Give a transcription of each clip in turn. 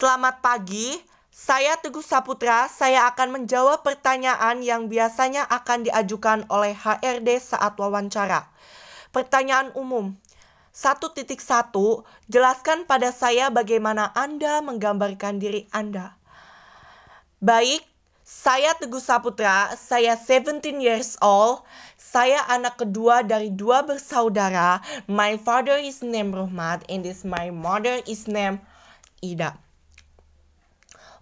Selamat pagi, saya Teguh Saputra. Saya akan menjawab pertanyaan yang biasanya akan diajukan oleh HRD saat wawancara. Pertanyaan umum. 1.1 Jelaskan pada saya bagaimana Anda menggambarkan diri Anda. Baik, saya Teguh Saputra, saya 17 years old. Saya anak kedua dari dua bersaudara. My father is named Rahmat and this my mother is named Ida.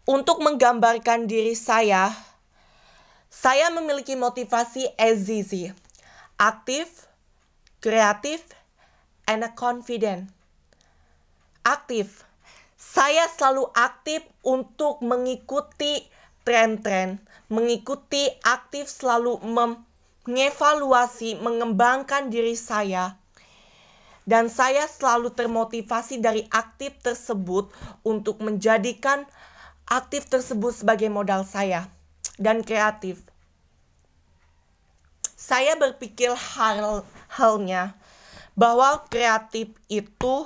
Untuk menggambarkan diri saya, saya memiliki motivasi SZZ. Aktif, kreatif, and confident. Aktif. Saya selalu aktif untuk mengikuti tren-tren, mengikuti aktif selalu mengevaluasi, mengembangkan diri saya. Dan saya selalu termotivasi dari aktif tersebut untuk menjadikan aktif tersebut sebagai modal saya dan kreatif. Saya berpikir hal halnya bahwa kreatif itu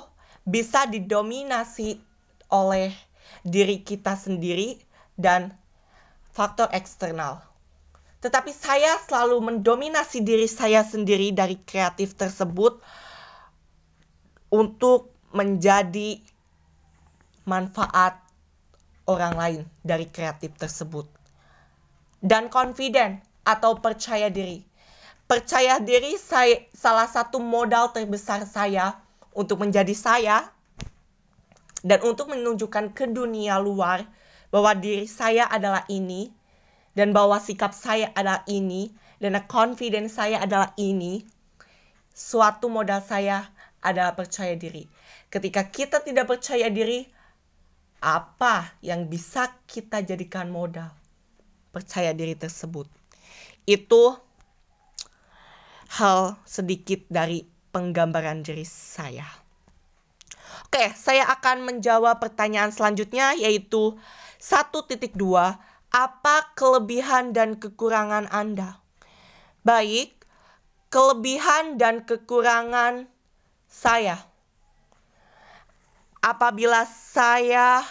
bisa didominasi oleh diri kita sendiri dan faktor eksternal. Tetapi saya selalu mendominasi diri saya sendiri dari kreatif tersebut untuk menjadi manfaat orang lain dari kreatif tersebut. Dan confident atau percaya diri percaya diri saya salah satu modal terbesar saya untuk menjadi saya dan untuk menunjukkan ke dunia luar bahwa diri saya adalah ini dan bahwa sikap saya adalah ini dan confidence saya adalah ini suatu modal saya adalah percaya diri ketika kita tidak percaya diri apa yang bisa kita jadikan modal percaya diri tersebut itu hal sedikit dari penggambaran diri saya. Oke, saya akan menjawab pertanyaan selanjutnya yaitu 1.2 apa kelebihan dan kekurangan Anda? Baik, kelebihan dan kekurangan saya. Apabila saya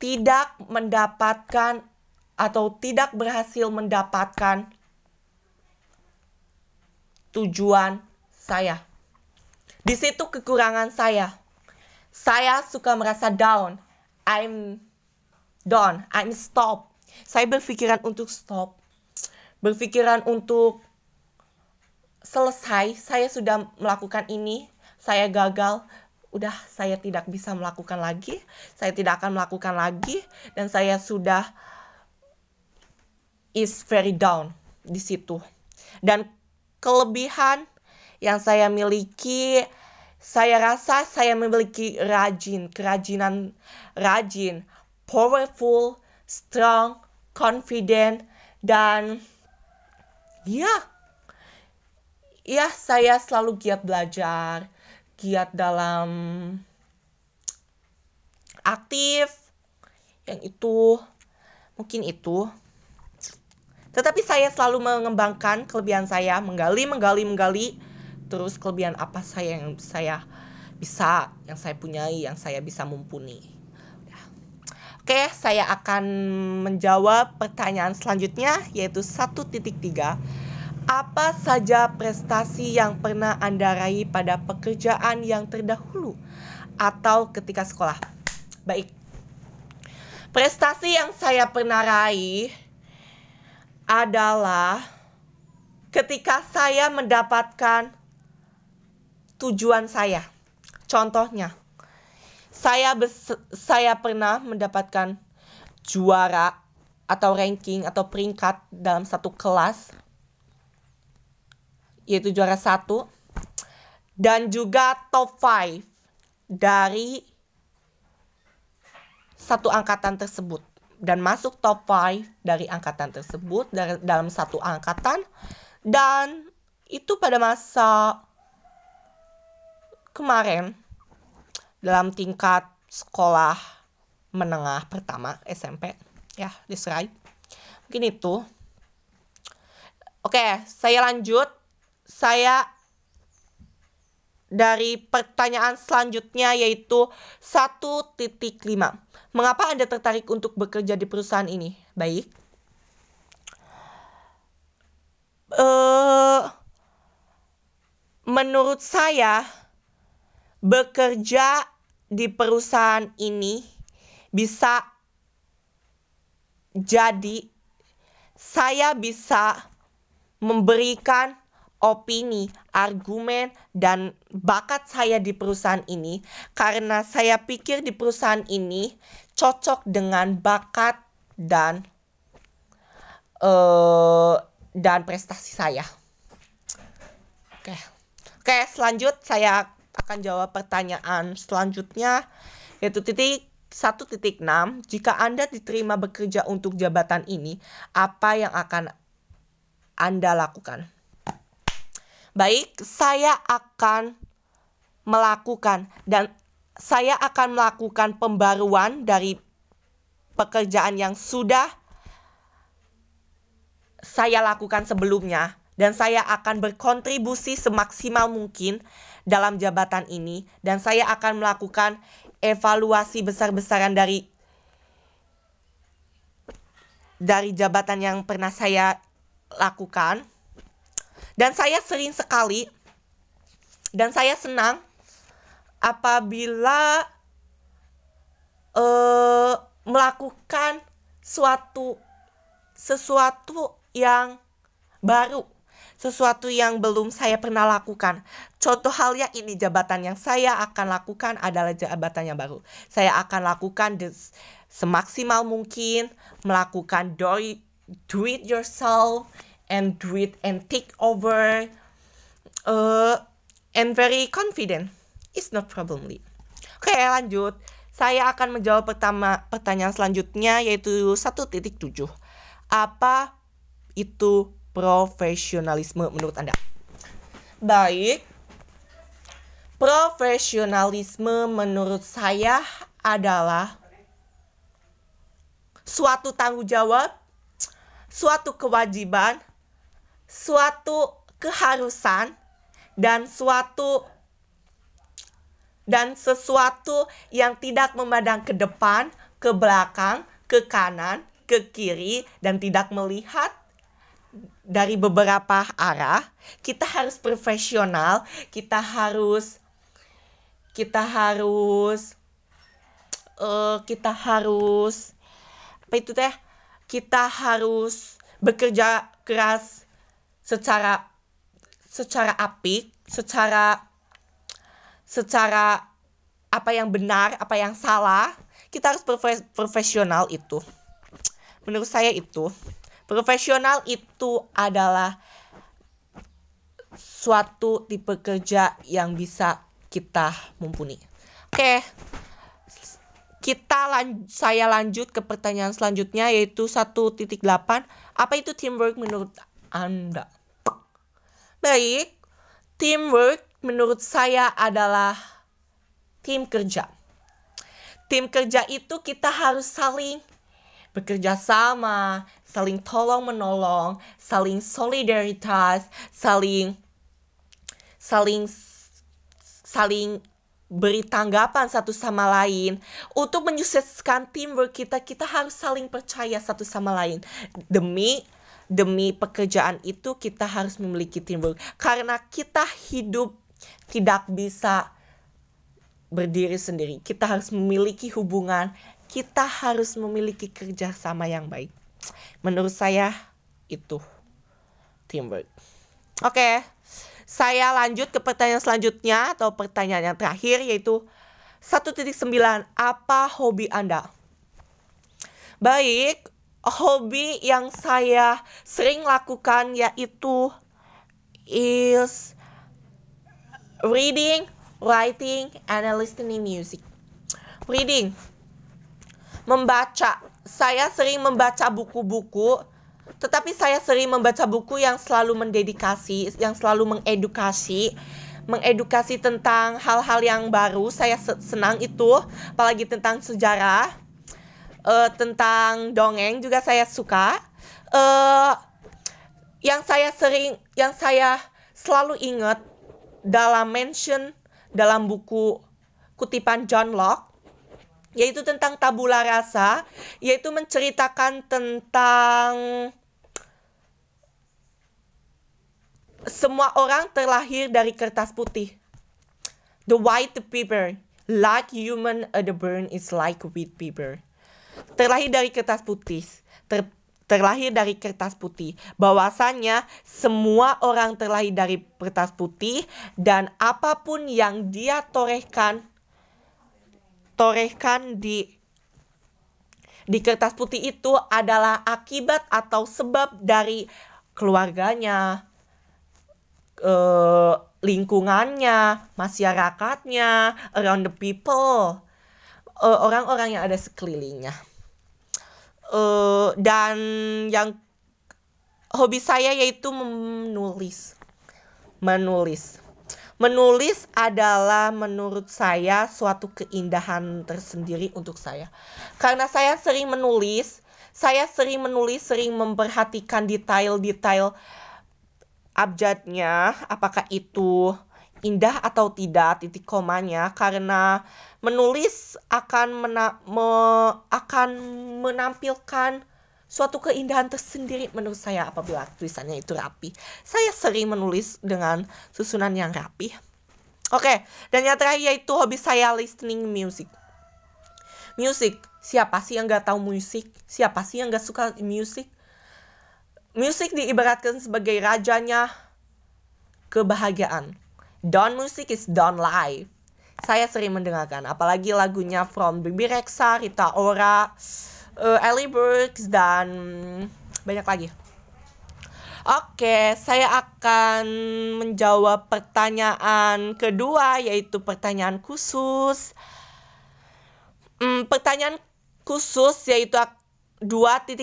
tidak mendapatkan atau tidak berhasil mendapatkan tujuan saya. Di situ kekurangan saya. Saya suka merasa down. I'm down. I'm stop. Saya berpikiran untuk stop. Berpikiran untuk selesai. Saya sudah melakukan ini. Saya gagal. Udah saya tidak bisa melakukan lagi. Saya tidak akan melakukan lagi. Dan saya sudah is very down di situ. Dan kelebihan yang saya miliki saya rasa saya memiliki rajin, kerajinan rajin, powerful, strong, confident dan ya ya saya selalu giat belajar, giat dalam aktif yang itu mungkin itu tetapi saya selalu mengembangkan kelebihan saya, menggali, menggali, menggali. Terus kelebihan apa saya yang saya bisa, yang saya punyai, yang saya bisa mumpuni. Ya. Oke, saya akan menjawab pertanyaan selanjutnya yaitu 1.3. Apa saja prestasi yang pernah Anda raih pada pekerjaan yang terdahulu atau ketika sekolah? Baik. Prestasi yang saya pernah raih adalah ketika saya mendapatkan tujuan saya. Contohnya, saya saya pernah mendapatkan juara atau ranking atau peringkat dalam satu kelas yaitu juara satu dan juga top 5 dari satu angkatan tersebut. Dan masuk top 5 dari angkatan tersebut dari, dalam satu angkatan. Dan itu pada masa kemarin dalam tingkat sekolah menengah pertama SMP ya this mungkin itu. Oke saya lanjut saya dari pertanyaan selanjutnya yaitu 1.5. Mengapa Anda tertarik untuk bekerja di perusahaan ini? Baik. Uh, menurut saya bekerja di perusahaan ini bisa jadi saya bisa memberikan opini, argumen, dan bakat saya di perusahaan ini karena saya pikir di perusahaan ini cocok dengan bakat dan uh, dan prestasi saya. Oke, oke selanjut saya akan jawab pertanyaan selanjutnya yaitu titik 1.6 jika Anda diterima bekerja untuk jabatan ini apa yang akan Anda lakukan? Baik, saya akan melakukan dan saya akan melakukan pembaruan dari pekerjaan yang sudah saya lakukan sebelumnya dan saya akan berkontribusi semaksimal mungkin dalam jabatan ini dan saya akan melakukan evaluasi besar-besaran dari dari jabatan yang pernah saya lakukan dan saya sering sekali dan saya senang apabila uh, melakukan suatu sesuatu yang baru, sesuatu yang belum saya pernah lakukan. Contoh halnya ini jabatan yang saya akan lakukan adalah jabatan yang baru. Saya akan lakukan des, semaksimal mungkin melakukan do do it yourself and do it and take over uh, and very confident. It's not probably oke okay, lanjut. Saya akan menjawab pertama pertanyaan selanjutnya yaitu 1.7 apa itu profesionalisme menurut anda? Baik. Profesionalisme menurut saya adalah suatu tanggung jawab suatu kewajiban suatu keharusan dan suatu dan sesuatu yang tidak memandang ke depan, ke belakang, ke kanan, ke kiri dan tidak melihat dari beberapa arah. Kita harus profesional, kita harus kita harus uh, kita harus apa itu teh? Kita harus bekerja keras secara secara apik, secara secara apa yang benar, apa yang salah, kita harus profesional itu. Menurut saya itu, profesional itu adalah suatu tipe kerja yang bisa kita mumpuni. Oke. Kita lan saya lanjut ke pertanyaan selanjutnya yaitu 1.8. Apa itu teamwork menurut Anda? Baik, teamwork menurut saya adalah tim kerja. Tim kerja itu kita harus saling bekerja sama, saling tolong menolong, saling solidaritas, saling saling saling beri tanggapan satu sama lain. Untuk menyukseskan teamwork kita, kita harus saling percaya satu sama lain demi demi pekerjaan itu kita harus memiliki teamwork karena kita hidup tidak bisa berdiri sendiri. Kita harus memiliki hubungan, kita harus memiliki kerjasama yang baik. Menurut saya itu teamwork. Oke, saya lanjut ke pertanyaan selanjutnya atau pertanyaan yang terakhir yaitu 1.9 apa hobi Anda? Baik, hobi yang saya sering lakukan yaitu is reading, writing, and listening music. Reading, membaca. Saya sering membaca buku-buku, tetapi saya sering membaca buku yang selalu mendedikasi, yang selalu mengedukasi, mengedukasi tentang hal-hal yang baru. Saya senang itu, apalagi tentang sejarah uh, tentang dongeng juga saya suka. Uh, yang saya sering, yang saya selalu ingat dalam mention dalam buku kutipan John Locke yaitu tentang tabula rasa, yaitu menceritakan tentang semua orang terlahir dari kertas putih. The white paper, like human, uh, the burn is like wheat paper. Terlahir dari kertas putih, ter terlahir dari kertas putih. Bahwasanya semua orang terlahir dari kertas putih dan apa pun yang dia torehkan torehkan di di kertas putih itu adalah akibat atau sebab dari keluarganya, uh, lingkungannya, masyarakatnya, around the people, uh, orang-orang yang ada sekelilingnya. Uh, dan yang hobi saya yaitu menulis, menulis. Menulis adalah menurut saya suatu keindahan tersendiri untuk saya. Karena saya sering menulis, saya sering menulis, sering memperhatikan detail-detail abjadnya, apakah itu indah atau tidak titik komanya karena menulis akan mena me akan menampilkan suatu keindahan tersendiri menurut saya apabila tulisannya itu rapi. Saya sering menulis dengan susunan yang rapi. Oke, dan yang terakhir yaitu hobi saya listening music. Music, siapa sih yang gak tahu musik? Siapa sih yang gak suka musik? Musik diibaratkan sebagai rajanya kebahagiaan. Don music is don life. Saya sering mendengarkan, apalagi lagunya From Bibi Rexa, Rita Ora, uh, Ellie Brooks dan banyak lagi. Oke, saya akan menjawab pertanyaan kedua yaitu pertanyaan khusus. Hmm, pertanyaan khusus yaitu 2.1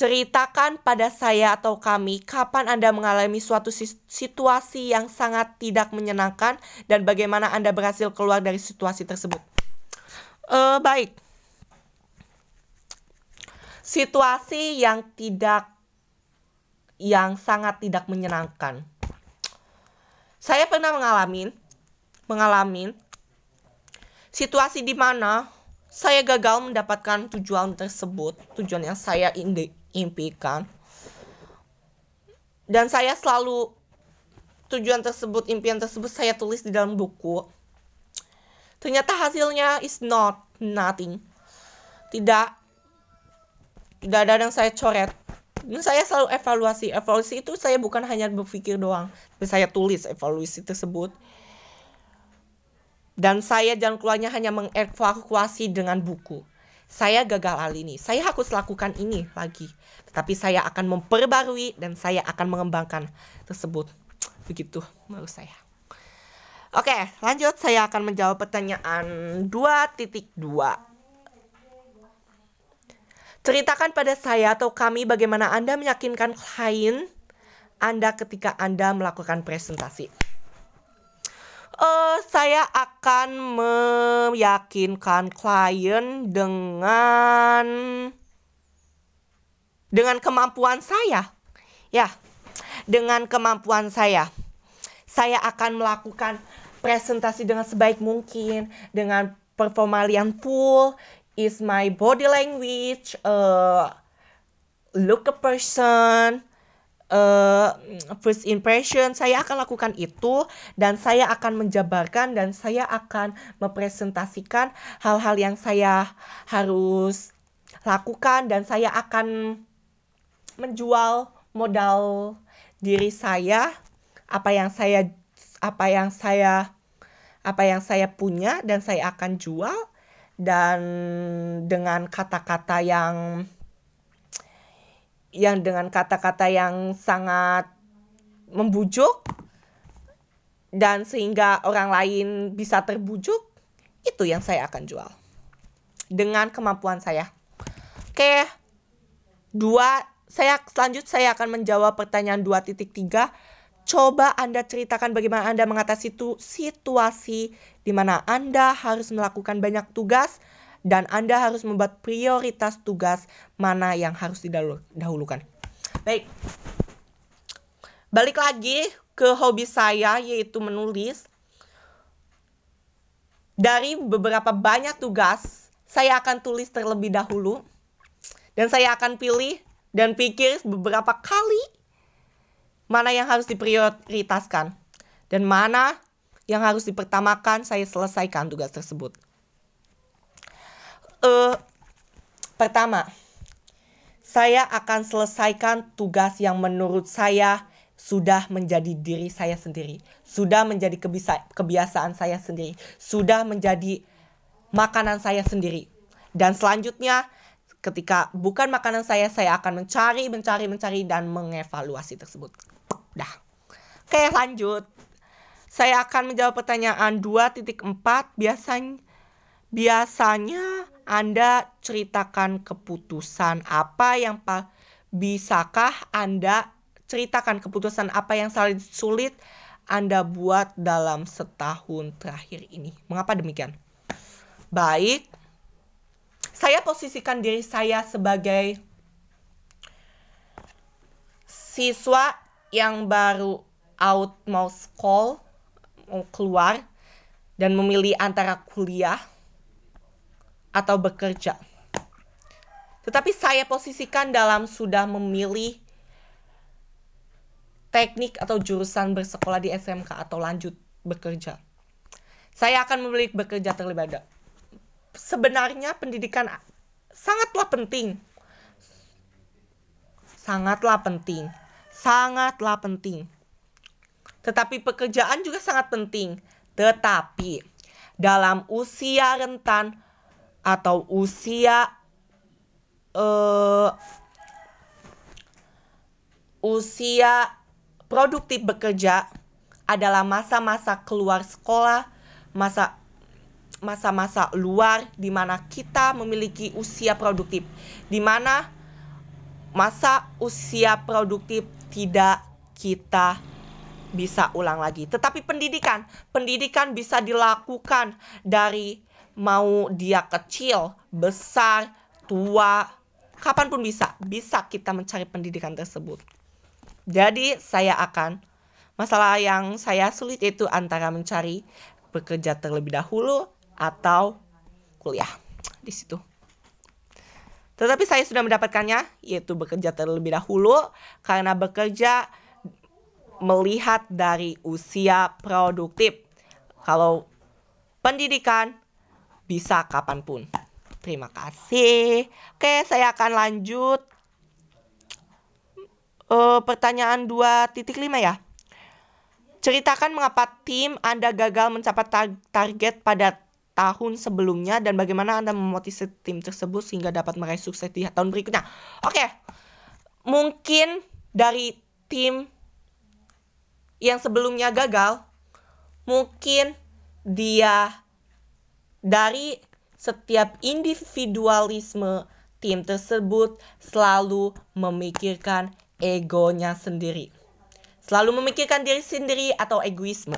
Ceritakan pada saya atau kami kapan Anda mengalami suatu situasi yang sangat tidak menyenangkan dan bagaimana Anda berhasil keluar dari situasi tersebut. Uh, baik situasi yang tidak yang sangat tidak menyenangkan. Saya pernah mengalami mengalami situasi di mana saya gagal mendapatkan tujuan tersebut, tujuan yang saya impikan. Dan saya selalu tujuan tersebut, impian tersebut saya tulis di dalam buku. Ternyata hasilnya is not nothing. Tidak tidak ada yang saya coret dan saya selalu evaluasi evaluasi itu saya bukan hanya berpikir doang tapi saya tulis evaluasi tersebut dan saya jalan keluarnya hanya mengevakuasi dengan buku saya gagal hal ini. Saya harus lakukan ini lagi. Tetapi saya akan memperbarui dan saya akan mengembangkan tersebut. Begitu menurut saya. Oke, lanjut. Saya akan menjawab pertanyaan 2.2. Ceritakan pada saya atau kami bagaimana Anda meyakinkan klien Anda ketika Anda melakukan presentasi. Uh, saya akan meyakinkan klien dengan dengan kemampuan saya. Ya, dengan kemampuan saya. Saya akan melakukan presentasi dengan sebaik mungkin, dengan performa yang full, is my body language, uh, look a person, uh, first impression saya akan lakukan itu dan saya akan menjabarkan dan saya akan mempresentasikan hal-hal yang saya harus lakukan dan saya akan menjual modal diri saya apa yang saya apa yang saya apa yang saya punya dan saya akan jual dan dengan kata-kata yang yang dengan kata-kata yang sangat membujuk dan sehingga orang lain bisa terbujuk itu yang saya akan jual. Dengan kemampuan saya. Oke dua saya selanjut saya akan menjawab pertanyaan 2.3 Coba Anda ceritakan bagaimana Anda mengatasi itu situasi di mana Anda harus melakukan banyak tugas dan Anda harus membuat prioritas tugas mana yang harus didahulukan. Baik. Balik lagi ke hobi saya yaitu menulis. dari beberapa banyak tugas, saya akan tulis terlebih dahulu dan saya akan pilih dan pikir beberapa kali mana yang harus diprioritaskan dan mana yang harus dipertamakan saya selesaikan tugas tersebut. Uh, pertama, saya akan selesaikan tugas yang menurut saya sudah menjadi diri saya sendiri, sudah menjadi kebiasaan saya sendiri, sudah menjadi makanan saya sendiri. Dan selanjutnya, ketika bukan makanan saya, saya akan mencari, mencari, mencari, dan mengevaluasi tersebut. Dah. Oke, lanjut. Saya akan menjawab pertanyaan 2.4 biasanya biasanya anda ceritakan keputusan apa yang pak bisakah Anda ceritakan keputusan apa yang saling sulit Anda buat dalam setahun terakhir ini. Mengapa demikian? Baik. Saya posisikan diri saya sebagai siswa yang baru out mau school, mau keluar dan memilih antara kuliah atau bekerja. Tetapi saya posisikan dalam sudah memilih teknik atau jurusan bersekolah di SMK atau lanjut bekerja. Saya akan memilih bekerja terlebih dahulu. Sebenarnya pendidikan sangatlah penting. Sangatlah penting. Sangatlah penting. Tetapi pekerjaan juga sangat penting. Tetapi dalam usia rentan atau usia uh, usia produktif bekerja adalah masa-masa keluar sekolah, masa masa-masa luar di mana kita memiliki usia produktif, di mana masa usia produktif tidak kita bisa ulang lagi. Tetapi pendidikan, pendidikan bisa dilakukan dari mau dia kecil, besar, tua, kapan pun bisa, bisa kita mencari pendidikan tersebut. Jadi saya akan masalah yang saya sulit itu antara mencari bekerja terlebih dahulu atau kuliah di situ. Tetapi saya sudah mendapatkannya yaitu bekerja terlebih dahulu karena bekerja melihat dari usia produktif. Kalau pendidikan bisa kapan pun. Terima kasih. Oke, saya akan lanjut. Uh, pertanyaan 2.5 ya. Ceritakan mengapa tim Anda gagal mencapai tar target pada tahun sebelumnya dan bagaimana Anda memotivasi tim tersebut sehingga dapat meraih sukses di tahun berikutnya. Oke. Mungkin dari tim yang sebelumnya gagal, mungkin dia dari setiap individualisme tim tersebut selalu memikirkan egonya sendiri. Selalu memikirkan diri sendiri atau egoisme.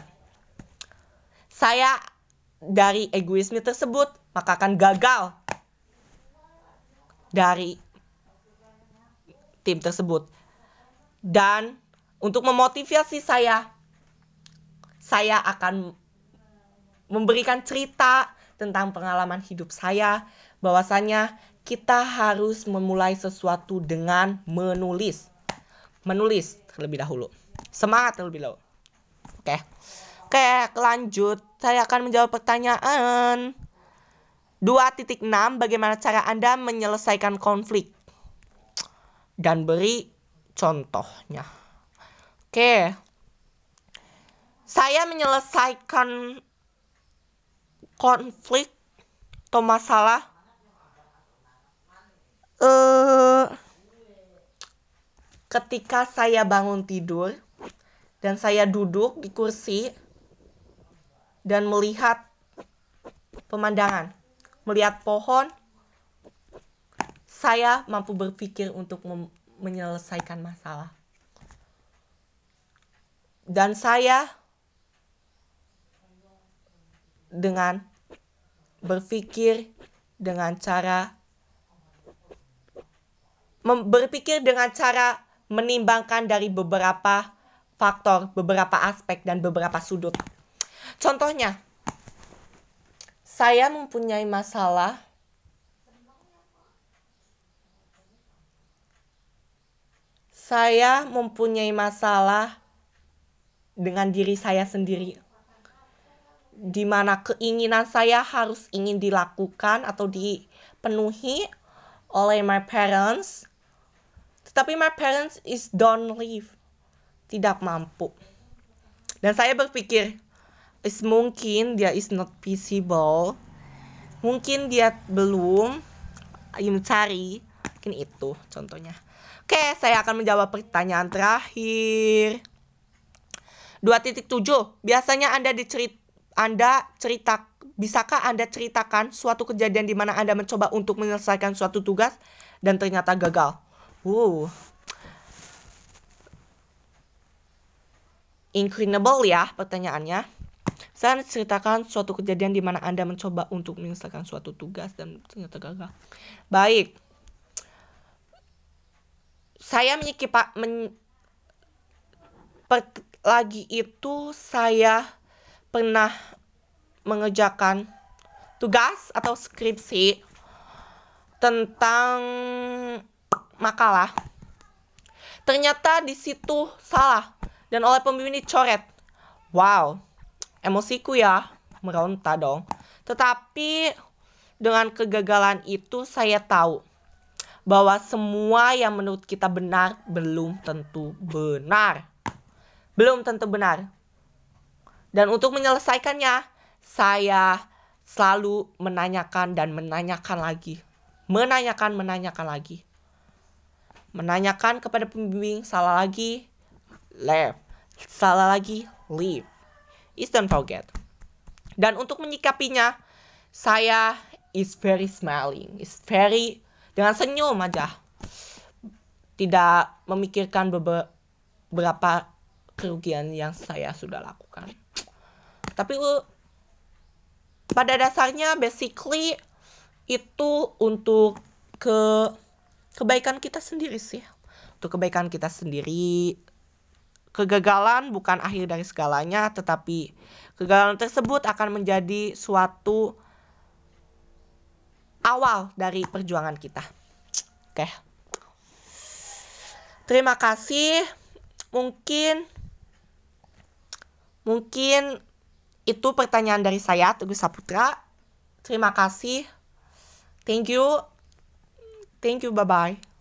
Saya dari egoisme tersebut maka akan gagal dari tim tersebut. Dan untuk memotivasi saya, saya akan memberikan cerita tentang pengalaman hidup saya bahwasanya kita harus memulai sesuatu dengan menulis. Menulis terlebih dahulu. Semangat terlebih dahulu. Oke. Oke, lanjut. Saya akan menjawab pertanyaan 2.6 bagaimana cara Anda menyelesaikan konflik dan beri contohnya. Oke. Saya menyelesaikan konflik atau masalah uh, ketika saya bangun tidur dan saya duduk di kursi dan melihat pemandangan, melihat pohon, saya mampu berpikir untuk menyelesaikan masalah. Dan saya dengan berpikir dengan cara berpikir dengan cara menimbangkan dari beberapa faktor, beberapa aspek dan beberapa sudut. Contohnya, saya mempunyai masalah saya mempunyai masalah dengan diri saya sendiri di mana keinginan saya harus ingin dilakukan atau dipenuhi oleh my parents. Tetapi my parents is don't live tidak mampu. Dan saya berpikir is mungkin dia is not visible mungkin dia belum mencari mungkin itu contohnya. Oke saya akan menjawab pertanyaan terakhir. 2.7 biasanya anda dicerit anda cerita bisakah anda ceritakan suatu kejadian di mana anda mencoba untuk menyelesaikan suatu tugas dan ternyata gagal uh incredible ya pertanyaannya. Saya ceritakan suatu kejadian di mana Anda mencoba untuk menyelesaikan suatu tugas dan ternyata gagal. Baik. Saya menyikipak men, per, lagi itu saya pernah mengerjakan tugas atau skripsi tentang makalah. Ternyata di situ salah dan oleh pembimbing dicoret. Wow, emosiku ya, meronta dong. Tetapi dengan kegagalan itu saya tahu bahwa semua yang menurut kita benar belum tentu benar. Belum tentu benar. Dan untuk menyelesaikannya, saya selalu menanyakan dan menanyakan lagi. Menanyakan, menanyakan lagi. Menanyakan kepada pembimbing, salah lagi, left. Salah lagi, leave. Is don't forget. Dan untuk menyikapinya, saya is very smiling, is very dengan senyum aja. Tidak memikirkan beberapa kerugian yang saya sudah lakukan. Tapi pada dasarnya basically itu untuk ke kebaikan kita sendiri sih. Untuk kebaikan kita sendiri, Kegagalan bukan akhir dari segalanya, tetapi kegagalan tersebut akan menjadi suatu awal dari perjuangan kita. Oke. Terima kasih. Mungkin mungkin itu pertanyaan dari saya Teguh Saputra. Terima kasih. Thank you. Thank you. Bye bye.